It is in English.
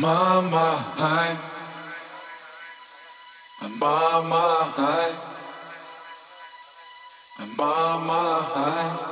mama high. I. mama high. I. mama high.